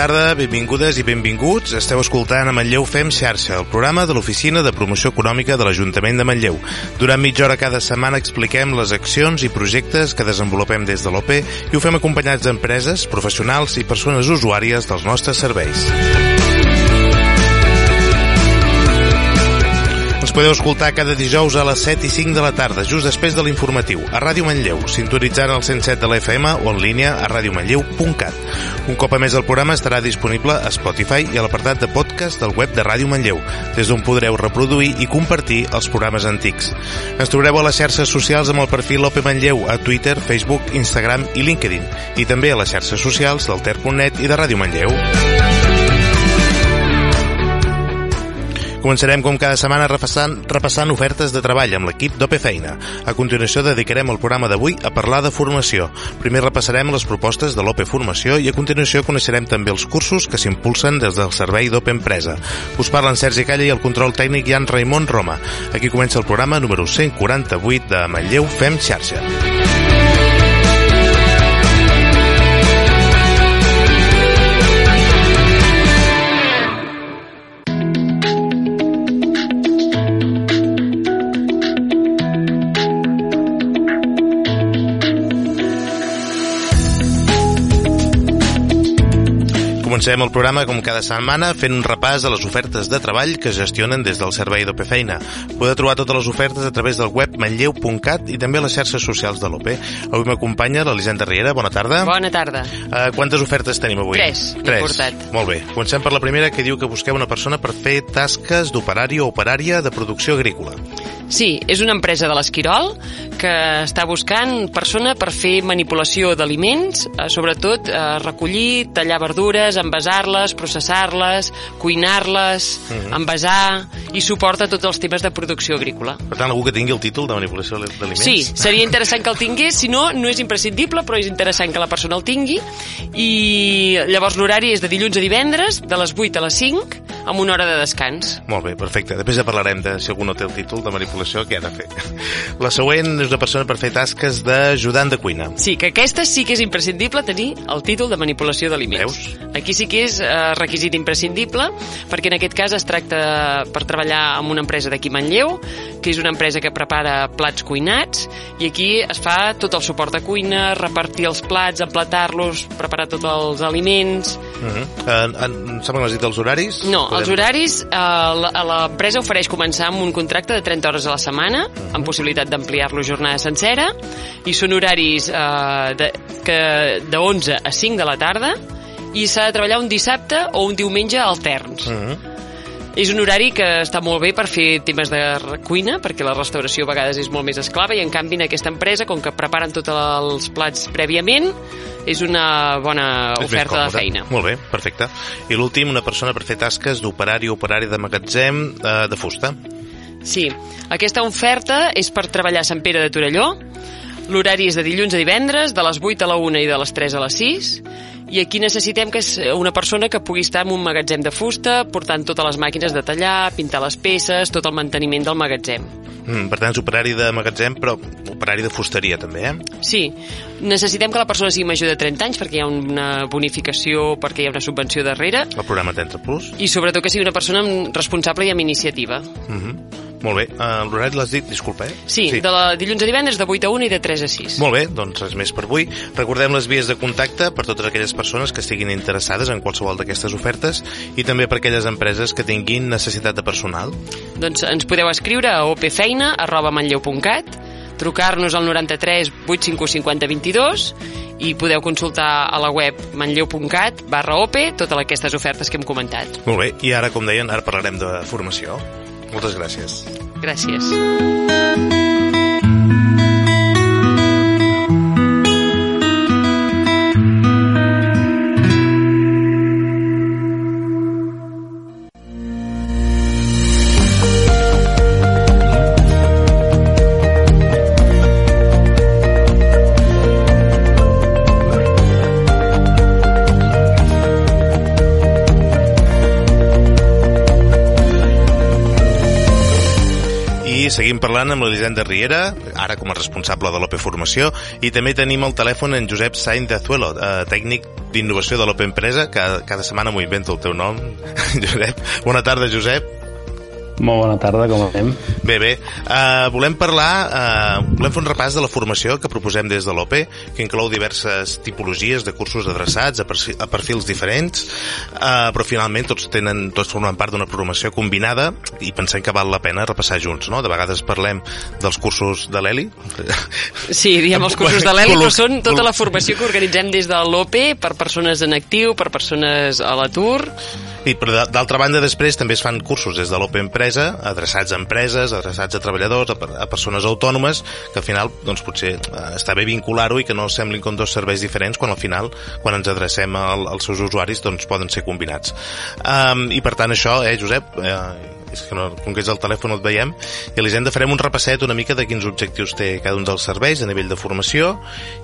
tarda, benvingudes i benvinguts. Esteu escoltant a Manlleu Fem Xarxa, el programa de l'Oficina de Promoció Econòmica de l'Ajuntament de Manlleu. Durant mitja hora cada setmana expliquem les accions i projectes que desenvolupem des de l'OP i ho fem acompanyats d'empreses, professionals i persones usuàries dels nostres serveis. Ens podeu escoltar cada dijous a les 7 i 5 de la tarda, just després de l'informatiu, a Ràdio Manlleu, sintonitzant el 107 de la FM o en línia a radiomanlleu.cat. Un cop a més el programa estarà disponible a Spotify i a l'apartat de podcast del web de Ràdio Manlleu, des d'on podreu reproduir i compartir els programes antics. Ens trobareu a les xarxes socials amb el perfil Lope Manlleu a Twitter, Facebook, Instagram i LinkedIn, i també a les xarxes socials del Ter.net i de Ràdio Manlleu. Començarem com cada setmana repassant, repassant ofertes de treball amb l'equip d'OP Feina. A continuació dedicarem el programa d'avui a parlar de formació. Primer repassarem les propostes de l'OP Formació i a continuació coneixerem també els cursos que s'impulsen des del servei d'OP Empresa. Us parlen Sergi Calla i el control tècnic Jan Raimon Roma. Aquí comença el programa número 148 de Manlleu Fem Xarxa. Comencem el programa com cada setmana fent un repàs de les ofertes de treball que es gestionen des del servei d'OP Feina. Podeu trobar totes les ofertes a través del web manlleu.cat i també a les xarxes socials de l'OP. Avui m'acompanya l'Elisenda Riera, bona tarda. Bona tarda. Uh, quantes ofertes tenim avui? Tres, Tres. importat. Molt bé. Comencem per la primera que diu que busqueu una persona per fer tasques d'operari o operària de producció agrícola. Sí, és una empresa de l'Esquirol que està buscant persona per fer manipulació d'aliments, eh, sobretot eh, recollir, tallar verdures, envasar-les, processar-les, cuinar-les, Mhm. envasar i suporta tots els temes de producció agrícola. Per tant, algú que tingui el títol de manipulació d'aliments? Sí, seria interessant que el tingués, si no, no és imprescindible, però és interessant que la persona el tingui. I llavors l'horari és de dilluns a divendres, de les 8 a les 5, amb una hora de descans. Molt bé, perfecte. Després ja parlarem de si algú no té el títol de manipulació, què ha de fer. La següent és una persona per fer tasques d'ajudant de cuina. Sí, que aquesta sí que és imprescindible tenir el títol de manipulació d'aliments. Aquí sí que és eh, requisit imprescindible, perquè en aquest cas es tracta per treballar amb una empresa d'aquí Manlleu, que és una empresa que prepara plats cuinats, i aquí es fa tot el suport de cuina, repartir els plats, emplatar-los, preparar tots els aliments... Uh -huh. uh, em sembla que m'has dit els horaris? No, els horaris, eh, la- l'empresa ofereix començar amb un contracte de 30 hores a la setmana, amb possibilitat d'ampliar-lo jornada sencera, i són horaris eh, de, que de 11 a 5 de la tarda, i s'ha de treballar un dissabte o un diumenge alterns. Uh -huh. És un horari que està molt bé per fer temes de cuina, perquè la restauració a vegades és molt més esclava, i en canvi en aquesta empresa, com que preparen tots els plats prèviament, és una bona És oferta de feina. Molt bé, perfecte. I l'últim, una persona per fer tasques d'operari o operari de magatzem eh, de fusta. Sí, aquesta oferta és per treballar a Sant Pere de Torelló. L'horari és de dilluns a divendres, de les 8 a la 1 i de les 3 a les 6. I aquí necessitem que és una persona que pugui estar en un magatzem de fusta, portant totes les màquines de tallar, pintar les peces, tot el manteniment del magatzem. Mm, per tant, és operari de magatzem, però operari de fusteria també, eh? Sí, necessitem que la persona sigui major de 30 anys perquè hi ha una bonificació, perquè hi ha una subvenció darrere, El programa Tentre Plus. i sobretot que sigui una persona responsable i amb iniciativa. Mm -hmm. Molt bé. Uh, L'horari l'has dit, disculpa, eh? Sí, sí, de la dilluns a divendres de 8 a 1 i de 3 a 6. Molt bé, doncs res més per avui. Recordem les vies de contacte per totes aquelles persones que estiguin interessades en qualsevol d'aquestes ofertes i també per aquelles empreses que tinguin necessitat de personal. Doncs ens podeu escriure a opfeina arroba manlleu.cat trucar-nos al 93 851 50 22 i podeu consultar a la web manlleu.cat barra op totes aquestes ofertes que hem comentat. Molt bé, i ara, com deien, ara parlarem de formació. Moltes gràcies. Gràcies. Seguim parlant amb l'Elisenda Riera, ara com a responsable de l'OP Formació, i també tenim al telèfon en Josep Sainz de Azuelo, eh, tècnic d'innovació de l'OP Empresa, que cada setmana m'ho invento el teu nom, Josep. Bona tarda, Josep. Molt bona tarda, com anem? Bé, bé. Uh, volem parlar, uh, volem fer un repàs de la formació que proposem des de l'OPE, que inclou diverses tipologies de cursos adreçats a, a perfils diferents, uh, però finalment tots tenen, tots formen part d'una programació combinada i pensem que val la pena repassar junts, no? De vegades parlem dels cursos de l'Eli. Sí, diem els cursos de l'Eli, però són tota la formació que organitzem des de l'OPE per persones en actiu, per persones a l'atur i però d'altra banda després també es fan cursos des de l'Open Empresa, adreçats a empreses, adreçats a treballadors, a, a persones autònomes, que al final doncs, potser eh, està bé vincular-ho i que no semblin com dos serveis diferents quan al final, quan ens adrecem al, als seus usuaris, doncs poden ser combinats. Um, I per tant això, eh, Josep, eh, és que no, com que és el telèfon et veiem, i a l'Hisenda farem un repasset una mica de quins objectius té cada un dels serveis a nivell de formació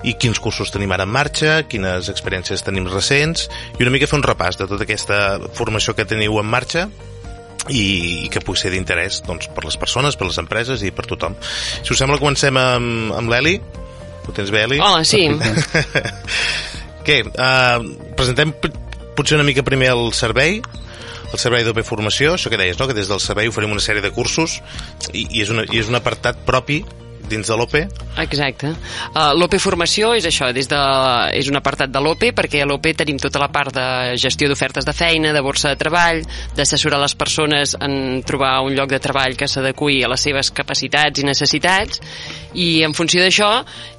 i quins cursos tenim ara en marxa, quines experiències tenim recents, i una mica fer un repàs de tota aquesta formació que teniu en marxa i, i que pugui ser d'interès doncs, per les persones, per les empreses i per tothom. Si us sembla, comencem amb, amb l'Eli. Ho tens bé, Eli? Hola, sí. Què? Uh, presentem potser una mica primer el servei el servei d'OP Formació, això que deies, no? que des del servei oferim una sèrie de cursos i, i, és, una, i és un apartat propi dins de l'OPE? Exacte. Uh, L'OPE Formació és això, des de, és un apartat de l'OPE, perquè a l'OPE tenim tota la part de gestió d'ofertes de feina, de borsa de treball, d'assessorar les persones en trobar un lloc de treball que s'adequi a les seves capacitats i necessitats, i en funció d'això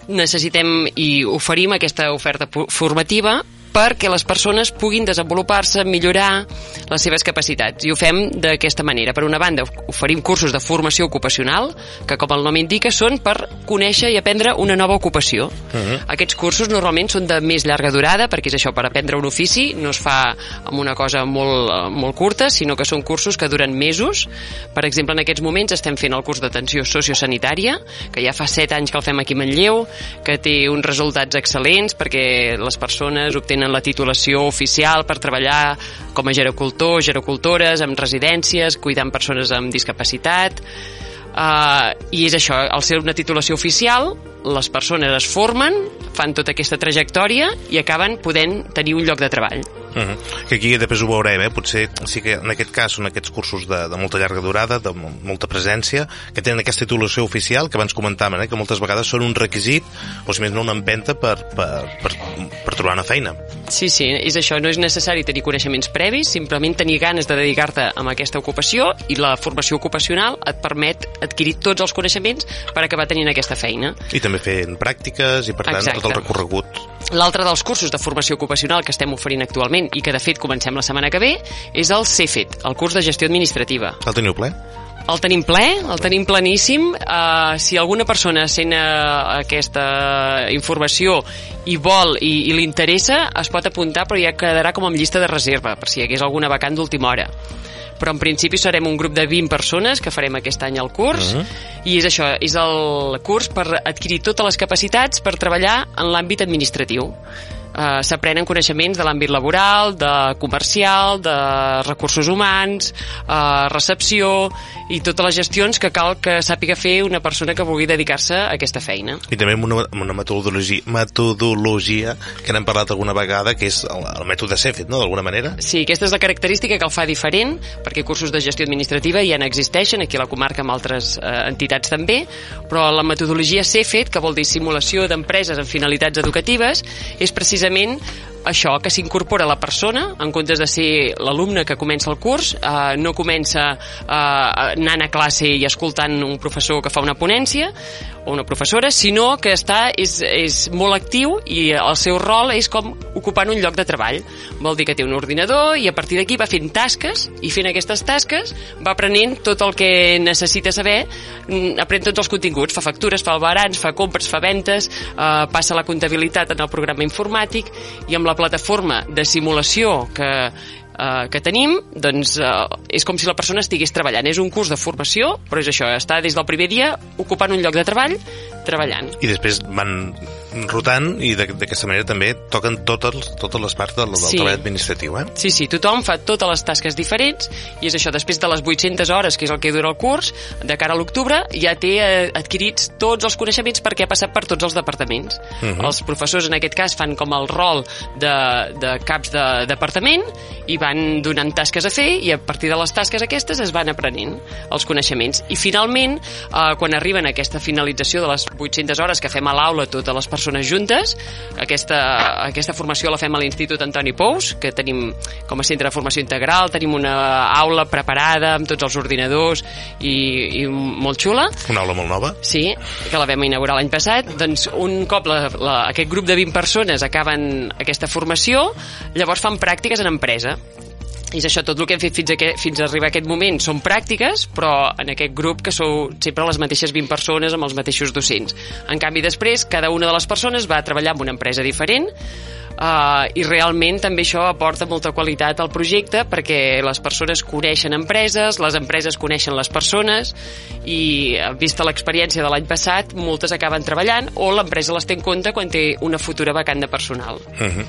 necessitem i oferim aquesta oferta formativa perquè les persones puguin desenvolupar-se, millorar les seves capacitats. I ho fem d'aquesta manera. Per una banda, oferim cursos de formació ocupacional, que com el nom indica són per conèixer i aprendre una nova ocupació. Uh. -huh. Aquests cursos normalment són de més llarga durada, perquè és això, per aprendre un ofici no es fa amb una cosa molt, molt curta, sinó que són cursos que duren mesos. Per exemple, en aquests moments estem fent el curs d'atenció sociosanitària, que ja fa 7 anys que el fem aquí a Manlleu, que té uns resultats excel·lents perquè les persones obtenen tenen la titulació oficial per treballar com a gerocultors, gerocultores, amb residències, cuidant persones amb discapacitat, Uh, I és això, al ser una titulació oficial, les persones es formen, fan tota aquesta trajectòria i acaben podent tenir un lloc de treball. Uh -huh. Que aquí després ho veurem, eh? potser sí que en aquest cas són aquests cursos de, de molta llarga durada, de molta presència, que tenen aquesta titulació oficial, que abans comentàvem, eh? que moltes vegades són un requisit, o si més no una empenta per, per, per, per trobar una feina. Sí, sí, és això, no és necessari tenir coneixements previs, simplement tenir ganes de dedicar-te a aquesta ocupació i la formació ocupacional et permet adquirir tots els coneixements per acabar tenint aquesta feina. I també fent pràctiques i per tant Exacte. tot el recorregut. L'altre dels cursos de formació ocupacional que estem oferint actualment i que de fet comencem la setmana que ve, és el CEFET, el curs de gestió administrativa. El teniu ple? El tenim ple, el tenim pleníssim. Uh, si alguna persona sent uh, aquesta informació i vol i, i li interessa, es pot apuntar, però ja quedarà com amb llista de reserva, per si hi hagués alguna vacant d'última hora però en principi serem un grup de 20 persones que farem aquest any el curs uh mhm. -huh. i és això, és el curs per adquirir totes les capacitats per treballar en l'àmbit administratiu eh, s'aprenen coneixements de l'àmbit laboral, de comercial, de recursos humans, eh, recepció i totes les gestions que cal que sàpiga fer una persona que vulgui dedicar-se a aquesta feina. I també amb una, amb una metodologia, metodologia que n'hem parlat alguna vegada, que és el, el mètode CEFET, no?, d'alguna manera? Sí, aquesta és la característica que el fa diferent, perquè cursos de gestió administrativa ja n'existeixen, aquí a la comarca amb altres eh, entitats també, però la metodologia CEFET, que vol dir simulació d'empreses amb finalitats educatives, és precisament precisament això, que s'incorpora la persona en comptes de ser l'alumne que comença el curs, eh, no comença eh, anant a classe i escoltant un professor que fa una ponència o una professora, sinó que està, és, és molt actiu i el seu rol és com ocupant un lloc de treball. Vol dir que té un ordinador i a partir d'aquí va fent tasques i fent aquestes tasques va aprenent tot el que necessita saber, mm, aprèn tots els continguts, fa factures, fa albarans, fa compres, fa ventes, eh, passa la comptabilitat en el programa informàtic i amb la plataforma de simulació que eh, que tenim, doncs eh, és com si la persona estigués treballant. És un curs de formació, però és això, està des del primer dia ocupant un lloc de treball, treballant. I després van rotant i d'aquesta manera també toquen totes, totes les parts del, del Sí. treball administratiu, eh? Sí, sí, tothom fa totes les tasques diferents i és això, després de les 800 hores, que és el que dura el curs, de cara a l'octubre, ja té eh, adquirits tots els coneixements perquè ha passat per tots els departaments. Uh Mhm. -huh. Els professors, en aquest cas, fan com el rol de, de caps de departament i van donant tasques a fer i a partir de les tasques aquestes es van aprenent els coneixements. I finalment, eh, quan arriben a aquesta finalització de les 800 hores que fem a l'aula totes les persones juntes, aquesta, aquesta formació la fem a l'Institut Antoni Pous, que tenim com a centre de formació integral, tenim una aula preparada amb tots els ordinadors i, i molt xula. Una aula molt nova. Sí, que la vam inaugurar l'any passat. Doncs un cop la, la, aquest grup de 20 persones acaben aquesta formació, llavors fan pràctiques en empresa. És això, tot el que hem fet fins a, aquest, fins a arribar a aquest moment són pràctiques, però en aquest grup que sou sempre les mateixes 20 persones amb els mateixos docents. En canvi, després, cada una de les persones va treballar en una empresa diferent, Uh, i realment també això aporta molta qualitat al projecte perquè les persones coneixen empreses, les empreses coneixen les persones i eh, vista l'experiència de l'any passat moltes acaben treballant o l'empresa les té en compte quan té una futura vacant de personal. Uh -huh.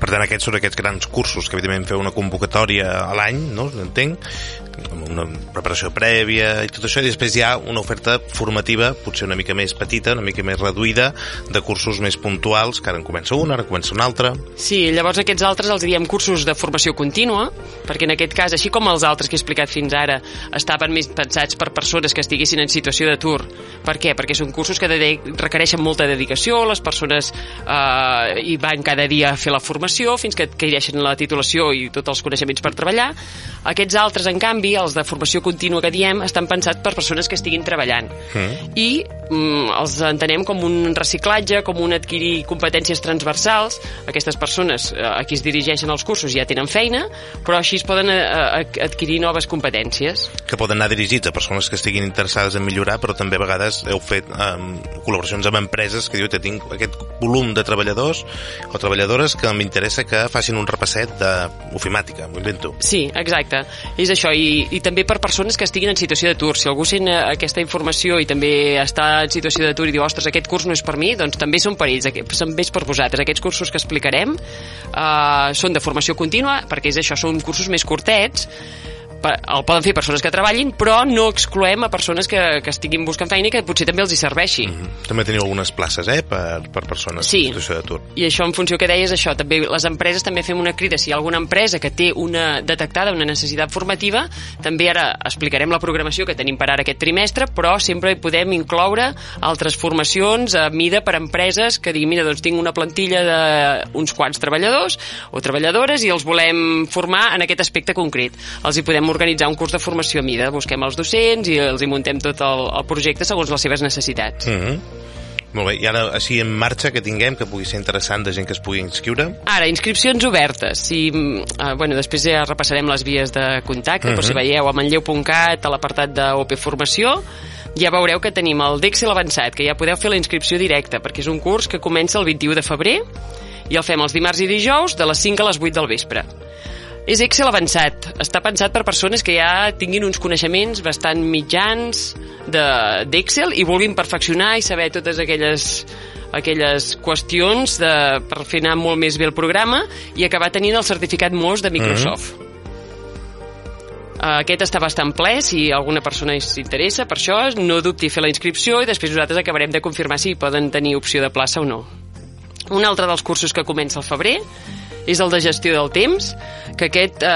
Per tant, aquests són aquests grans cursos que evidentment feu una convocatòria a l'any, no? Entenc, amb una preparació prèvia i tot això, i després hi ha una oferta formativa, potser una mica més petita, una mica més reduïda, de cursos més puntuals, que ara en comença un, ara en comença un altre. Sí, llavors aquests altres els diem cursos de formació contínua, perquè en aquest cas, així com els altres que he explicat fins ara, estaven més pensats per persones que estiguessin en situació d'atur. Per què? Perquè són cursos que requereixen molta dedicació, les persones eh, hi van cada dia a fer la formació fins que adquireixen la titulació i tots els coneixements per treballar. Aquests altres, en canvi, els de formació contínua que diem, estan pensats per persones que estiguin treballant. Mm. I mm, els entenem com un reciclatge, com un adquirir competències transversals. Aquestes persones eh, a qui es dirigeixen els cursos ja tenen feina, però així es poden eh, eh, adquirir noves competències. que poden anar dirigits a persones que estiguin interessades en millorar, però també a vegades heu fet um, col·laboracions amb empreses que diu que tinc aquest volum de treballadors o treballadores que m'interessa que facin un repasset d'ofimàtica, m'ho invento. Sí, exacte. És això, i, i també per persones que estiguin en situació d'atur. Si algú sent eh, aquesta informació i també està en situació d'atur i diu, ostres, aquest curs no és per mi, doncs també són per ells, són més per vosaltres. Aquests cursos que explicarem eh, són de formació contínua, perquè és això, són cursos més curtets, el poden fer persones que treballin, però no excloem a persones que, que estiguin buscant feina i que potser també els hi serveixi. Mm -hmm. També teniu algunes places, eh?, per, per persones Sí. en situació d'atur. I això en funció que deies, això, també les empreses també fem una crida. Si hi ha alguna empresa que té una detectada una necessitat formativa, també ara explicarem la programació que tenim per ara aquest trimestre, però sempre hi podem incloure altres formacions a mida per empreses que diguin, mira, doncs tinc una plantilla d'uns quants treballadors o treballadores i els volem formar en aquest aspecte concret. Els hi podem organitzar un curs de formació a mida, busquem els docents i els hi muntem tot el, el projecte segons les seves necessitats. Mm -hmm. Molt bé, i ara així en marxa que tinguem, que pugui ser interessant de gent que es pugui inscriure. Ara, inscripcions obertes. Si, uh, bueno, després ja repassarem les vies de contacte, uh -huh. però si veieu a manlleu.cat, a l'apartat d'OP Formació, ja veureu que tenim el d'Excel avançat, que ja podeu fer la inscripció directa, perquè és un curs que comença el 21 de febrer i el fem els dimarts i dijous de les 5 a les 8 del vespre. És Excel avançat. Està pensat per persones que ja tinguin uns coneixements bastant mitjans de- d'Excel de, i vulguin perfeccionar i saber totes aquelles aquelles qüestions de, per fer anar molt més bé el programa i acabar tenint el certificat MOS de Microsoft. Aquest està bastant ple, si alguna persona s'interessa per això, no dubti fer la inscripció i després nosaltres acabarem de confirmar si poden tenir opció de plaça o no. Un altre dels cursos que comença al febrer és el de gestió del temps, que aquest eh,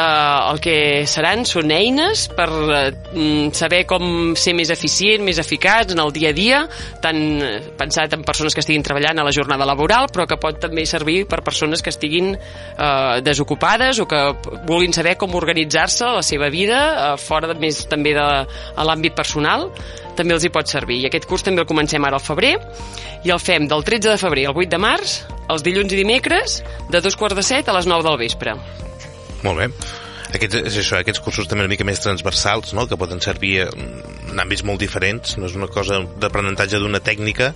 el que seran són eines per eh, saber com ser més eficient, més eficaç en el dia a dia, tant eh, pensat en persones que estiguin treballant a la jornada laboral, però que pot també servir per persones que estiguin eh, desocupades o que vulguin saber com organitzar-se la seva vida eh, fora de, més també de, a l'àmbit personal també els hi pot servir. I aquest curs també el comencem ara al febrer i el fem del 13 de febrer al 8 de març, els dilluns i dimecres, de dos quarts de set a les 9 del vespre. Molt bé. Aquests, és això, aquests cursos també una mica més transversals, no? que poden servir en àmbits molt diferents, no és una cosa d'aprenentatge d'una tècnica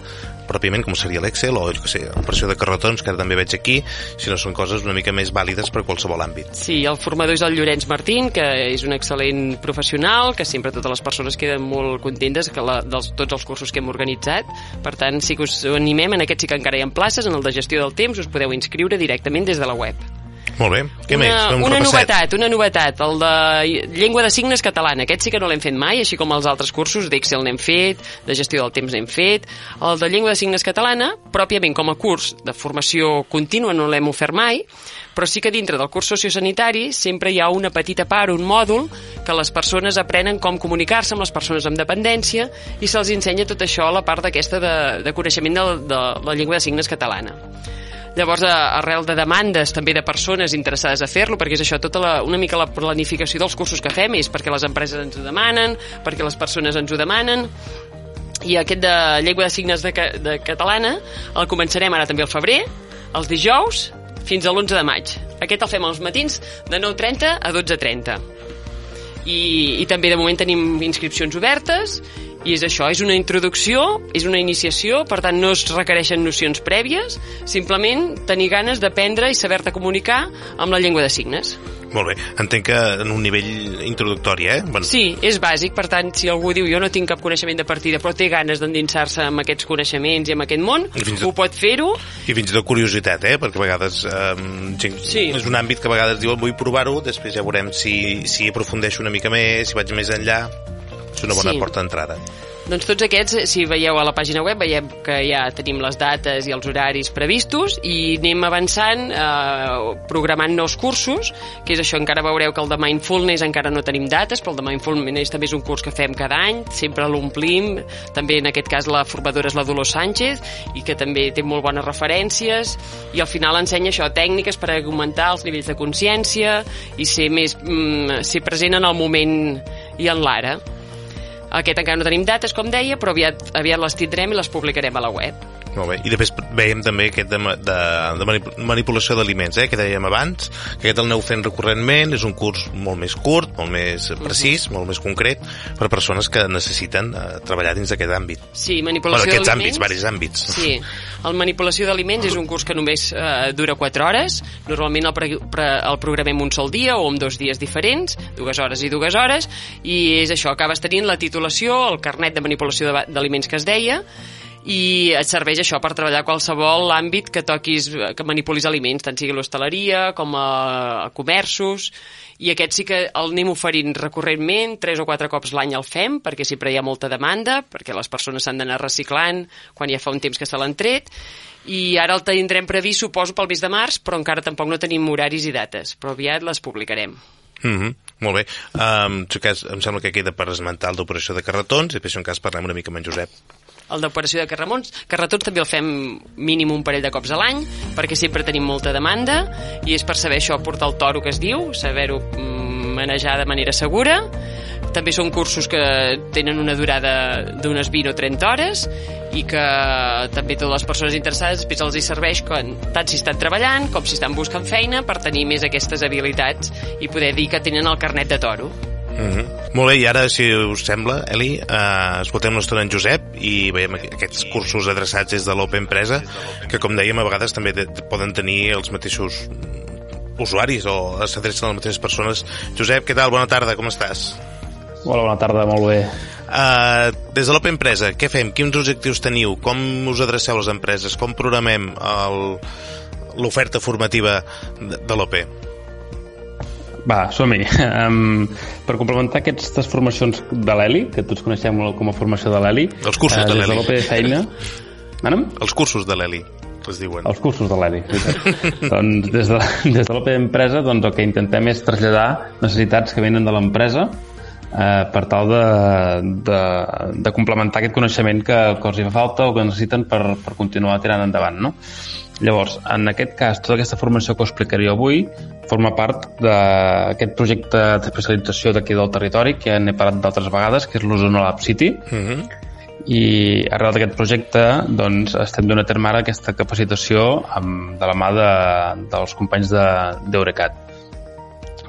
pròpiament com seria l'Excel o jo que sé, operació de carretons que ara també veig aquí, sinó són coses una mica més vàlides per qualsevol àmbit. Sí, el formador és el Llorenç Martín, que és un excel·lent professional, que sempre totes les persones queden molt contentes que la, dels tots els cursos que hem organitzat. Per tant, sí que us animem, en aquest sí que encara hi ha places, en el de gestió del temps us podeu inscriure directament des de la web. Molt bé. Què una, més? Fem un una repasset. novetat, una novetat, el de llengua de signes catalana. Aquest sí que no l'hem fet mai, així com els altres cursos d'Excel n'hem fet, de gestió del temps n'hem fet. El de llengua de signes catalana, pròpiament com a curs de formació contínua no l'hem ofert mai, però sí que dintre del curs sociosanitari sempre hi ha una petita part, un mòdul, que les persones aprenen com comunicar-se amb les persones amb dependència i se'ls ensenya tot això a la part d'aquesta de, de coneixement de, de la llengua de signes catalana. Llavors, arrel de demandes també de persones interessades a fer-lo, perquè és això, tota la, una mica la planificació dels cursos que fem és perquè les empreses ens ho demanen, perquè les persones ens ho demanen, i aquest de llengua de signes de, de catalana el començarem ara també al febrer, els dijous, fins a l'11 de maig. Aquest el fem als matins de 9.30 a 12.30 i, i també de moment tenim inscripcions obertes i és això, és una introducció, és una iniciació, per tant no es requereixen nocions prèvies, simplement tenir ganes d'aprendre i saber-te comunicar amb la llengua de signes. Molt bé. Entenc que en un nivell introductori, eh? Bueno, Sí, és bàsic, per tant, si algú diu jo no tinc cap coneixement de partida, però té ganes d'endinsar-se amb aquests coneixements i amb aquest món, I tot- ho pot fer-ho I fins i tot curiositat, eh? Perquè a vegades eh, gent, Sí. és un àmbit que a vegades diuen vull provar-ho, després ja veurem si, si aprofundeixo una mica més, si vaig més enllà. És una bona Sí. porta d'entrada. Doncs tots aquests, si veieu a la pàgina web, veiem que ja tenim les dates i els horaris previstos i anem avançant, eh, programant nous cursos, que és això, encara veureu que el de Mindfulness encara no tenim dates, però el de Mindfulness també és un curs que fem cada any, sempre l'omplim, també en aquest cas la formadora és la Dolors Sánchez, i que també té molt bones referències, i al final ensenya això, tècniques per augmentar els nivells de consciència i ser més mm, ser present en el moment i en l'ara. Aquest encara no tenim dates, com deia, però aviat, aviat les tindrem i les publicarem a la web. Molt bé. I després veiem també aquest de, de, de manip- manipulació d'aliments, eh, que dèiem abans, que aquest el aneu fent recurrentment, és un curs molt més curt, molt més precís, molt més concret, per a persones que necessiten eh, treballar dins d'aquest àmbit. Sí, Bueno, manipulació aquests d'aliments... àmbits, varis àmbits. Sí, el manipulació d'aliments és un curs que només eh, dura 4 hores. Normalment el, pre pre el programem un sol dia o en dos dies diferents, dues hores i dues hores, i és això, acabes tenint la titulació, el carnet de manipulació d'aliments que es deia, i et serveix això per treballar qualsevol àmbit que toquis, que manipulis aliments, tant sigui l'hostaleria com a, a comerços, i aquest sí que el anem oferint recurrentment, tres o quatre cops l'any el fem, perquè sempre hi ha molta demanda, perquè les persones s'han d'anar reciclant quan ja fa un temps que se l'han tret, i ara el tindrem previst, suposo, pel mes de març, però encara tampoc no tenim horaris i dates, però aviat les publicarem. Mm -hmm. Molt bé. Um, en tot cas, em sembla que queda per esmentar d'operació de carretons, i després, en cas, parlem una mica amb en Josep. El d'operació de carretons, carretons també el fem mínim un parell de cops a l'any, perquè sempre tenim molta demanda, i és per saber això, portar el toro que es diu, saber-ho mm, manejar de manera segura. També són cursos que tenen una durada d'unes 20 o 30 hores i que també totes les persones interessades després els hi serveix quan, tant si estan treballant com si estan buscant feina per tenir més aquestes habilitats i poder dir que tenen el carnet de toro. Mm -hmm. Molt bé, i ara, si us sembla, Eli, eh, escoltem l'estona en Josep i veiem aqu- aquests cursos adreçats des de l'Open Empresa, que, com dèiem, a vegades també poden tenir els mateixos usuaris o s'adrecen a les mateixes persones. Josep, què tal? Bona tarda, com estàs? Hola, bona tarda, molt bé. Uh, des de l'Open Empresa, què fem? Quins objectius teniu? Com us adreceu a les empreses? Com programem l'oferta formativa de, de l'OP? Va, som-hi. Um, per complementar aquestes formacions de l'Eli, que tots coneixem com a formació de l'Eli, Els cursos de des de l'Eli. l'OP de feina... Anem? Els cursos de l'Eli, es diuen. Els cursos de l'ELI. doncs des de, des de l'OP d'empresa doncs, el que intentem és traslladar necessitats que venen de l'empresa eh, per tal de, de, de complementar aquest coneixement que, que els hi fa falta o que necessiten per, per continuar tirant endavant. No? Llavors, en aquest cas, tota aquesta formació que us explicaré avui forma part d'aquest projecte d'especialització d'aquí del territori, que ja n'he parlat d'altres vegades, que és l'Osona Lab City, Mm -hmm. i arrel d'aquest projecte doncs, estem donant a terme ara aquesta capacitació amb, de la mà de, dels companys de- d'Eurecat.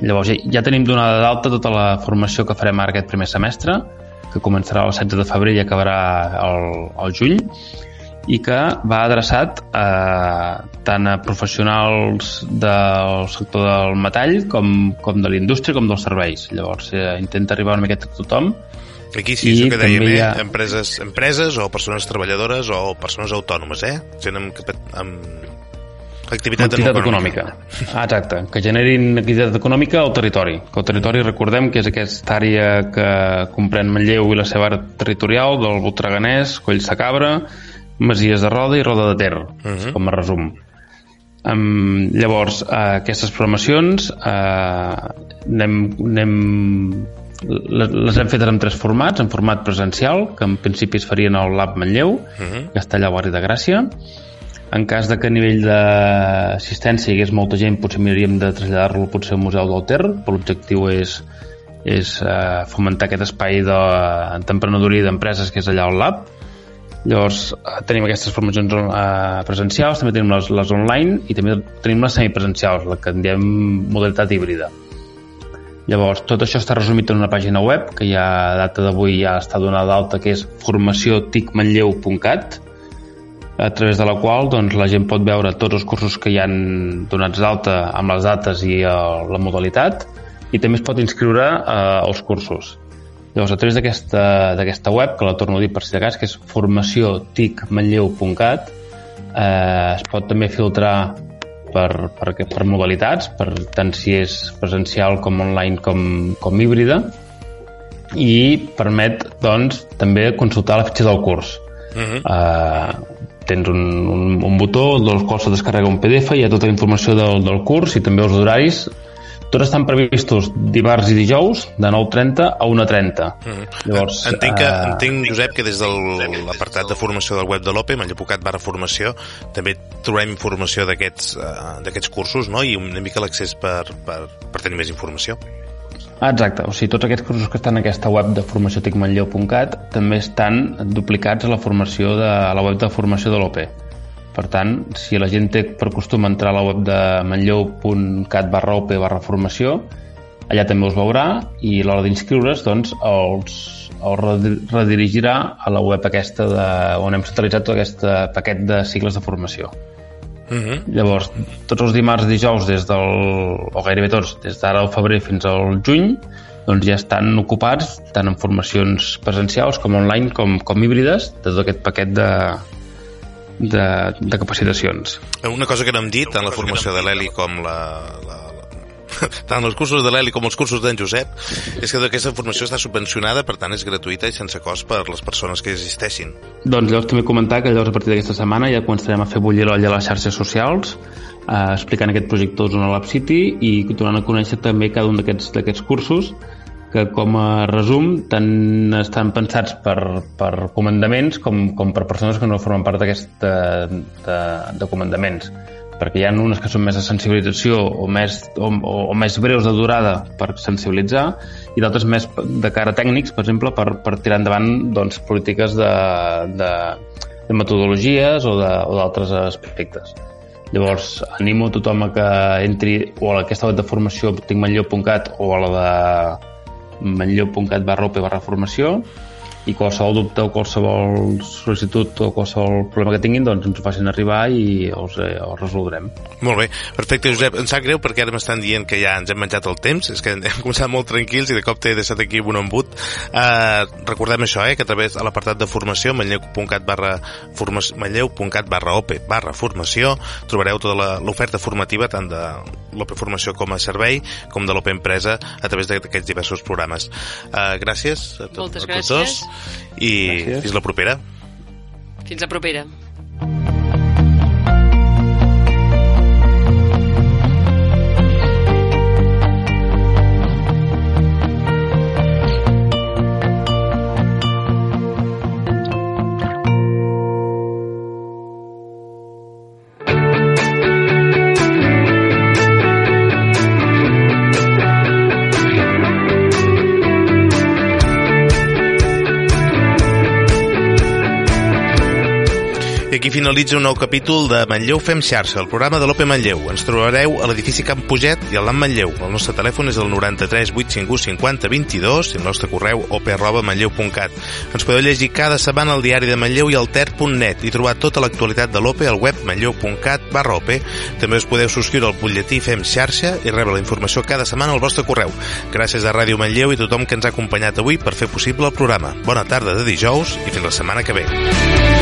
Llavors ja, tenim donada d'alta tota la formació que farem ara aquest primer semestre, que començarà el 16 de febrer i acabarà el, el juny, i que va adreçat a, tant a professionals del sector del metall com, com de la indústria com dels serveis. Llavors eh, intenta arribar una miqueta a tothom Aquí sí, I això que dèiem, eh? Ha... Empreses, empreses o persones treballadores o persones autònomes, eh? Gent amb, amb activitat, activitat econòmica. econòmica. Ah, exacte, que generin activitat econòmica al territori. Que el territori, recordem, que és aquesta àrea que comprèn Manlleu i la seva àrea territorial del Voltreganès, Coll Cabra, Masies de Roda i Roda de Ter, uh mhm. -huh. com a resum. Um, llavors, uh, aquestes programacions uh, anem, anem les hem fetes en tres formats, en format presencial, que en principi es farien al Lab Manlleu, uh -huh. que està allà al barri de Gràcia, en cas de que a nivell d'assistència hi hagués molta gent, potser miraríem de traslladar-lo potser al Museu del Ter, però l'objectiu és, és eh, fomentar aquest espai d'emprenedoria de, d'empreses que és allà al Lab. Llavors, eh, tenim aquestes formacions eh, presencials, també tenim les, les online i també tenim les semipresencials, la que en diem modalitat híbrida. Llavors, tot això està resumit en una pàgina web que ja a data d'avui ja està donada d'alta, que és formacioticmanlleu.cat, a través de la qual doncs, la gent pot veure tots els cursos que hi han donats d'alta amb les dates i uh, la modalitat i també es pot inscriure uh, als cursos. Llavors, a través d'aquesta web, que la torno a dir per si de cas, que és formacioticmanlleu.cat, eh, es pot també filtrar per, per, per modalitats, per tant si és presencial com online com, com híbrida, i permet doncs, també consultar la fitxa del curs. Uh -huh. uh, tens un, un, un botó del qual se descarrega un PDF, hi ha tota la informació del, del curs i també els horaris tots estan previstos dimarts i dijous de 9.30 a 1.30. Mm. Llavors, entenc, que, uh... entenc, Josep, que des de l'apartat de formació del web de l'OPE, Manllapucat barra formació, també trobem informació d'aquests uh, cursos no? i una mica l'accés per, per, per tenir més informació. Ah, exacte, o sigui, tots aquests cursos que estan en aquesta web de formacioticmanlleu.cat també estan duplicats a la formació de, a la web de formació de l'OP. Per tant, si la gent té per costum entrar a la web de manlleu.cat barra OP barra formació, allà també us veurà i a l'hora d'inscriure's doncs, els, els redirigirà a la web aquesta de, on hem centralitzat tot aquest paquet de cicles de formació. Uh mhm. -huh. Llavors, tots els dimarts i dijous, des del, o gairebé tots, des d'ara al febrer fins al juny, doncs ja estan ocupats tant en formacions presencials com online com, com híbrides de tot aquest paquet de, de, de capacitacions. Una cosa que no hem dit, tant la formació de l'Eli com la, la, tant els cursos de l'Eli com els cursos d'en Josep, és que aquesta formació està subvencionada, per tant és gratuïta i sense cost per les persones que existeixin. Doncs llavors també comentar que llavors a partir d'aquesta setmana ja començarem a fer bullir l'olla a les xarxes socials, eh, explicant aquest projecte a Lab City i donant a conèixer també cada un d'aquests cursos que com a resum tant estan pensats per, per comandaments com, com per persones que no formen part d'aquest de, de, de comandaments perquè hi ha unes que són més de sensibilització o més, o, o més breus de durada per sensibilitzar i d'altres més de cara tècnics, per exemple, per, per tirar endavant doncs, polítiques de, de, de metodologies o d'altres aspectes. Llavors, animo a tothom a que entri o a aquesta web de formació ticmanlleu.cat o a la de manlleu.cat barra barra formació i qualsevol dubte o qualsevol sol·licitud o qualsevol problema que tinguin doncs ens ho facin arribar i els, eh, els resoldrem. Molt bé, perfecte Josep, em sap greu perquè ara m'estan dient que ja ens hem menjat el temps, és que hem començat molt tranquils i de cop t'he deixat aquí un embut. Uh, recordem això, eh, que a través de l'apartat de formació manlleu.cat barra manlleu.cat barra OPE barra formació trobareu tota l'oferta formativa tant de l'OPE Formació com a servei com de l'OPE Empresa a través d'aquests diversos programes. Uh, gràcies a, tot, Moltes a tots gràcies. dos i Gràcies. fins la propera. Fins la propera. aquí finalitza un nou capítol de Manlleu Fem Xarxa, el programa de l'OPE Manlleu. Ens trobareu a l'edifici Camp Puget i al LAM Manlleu. El nostre telèfon és el 93 851 50 22 i el nostre correu op.manlleu.cat. Ens podeu llegir cada setmana al diari de Manlleu i al ter.net i trobar tota l'actualitat de l'OPE al web manlleu.cat barra OPE. També us podeu subscriure al butlletí Fem Xarxa i rebre la informació cada setmana al vostre correu. Gràcies a Ràdio Manlleu i tothom que ens ha acompanyat avui per fer possible el programa. Bona tarda de dijous i fins la setmana que ve.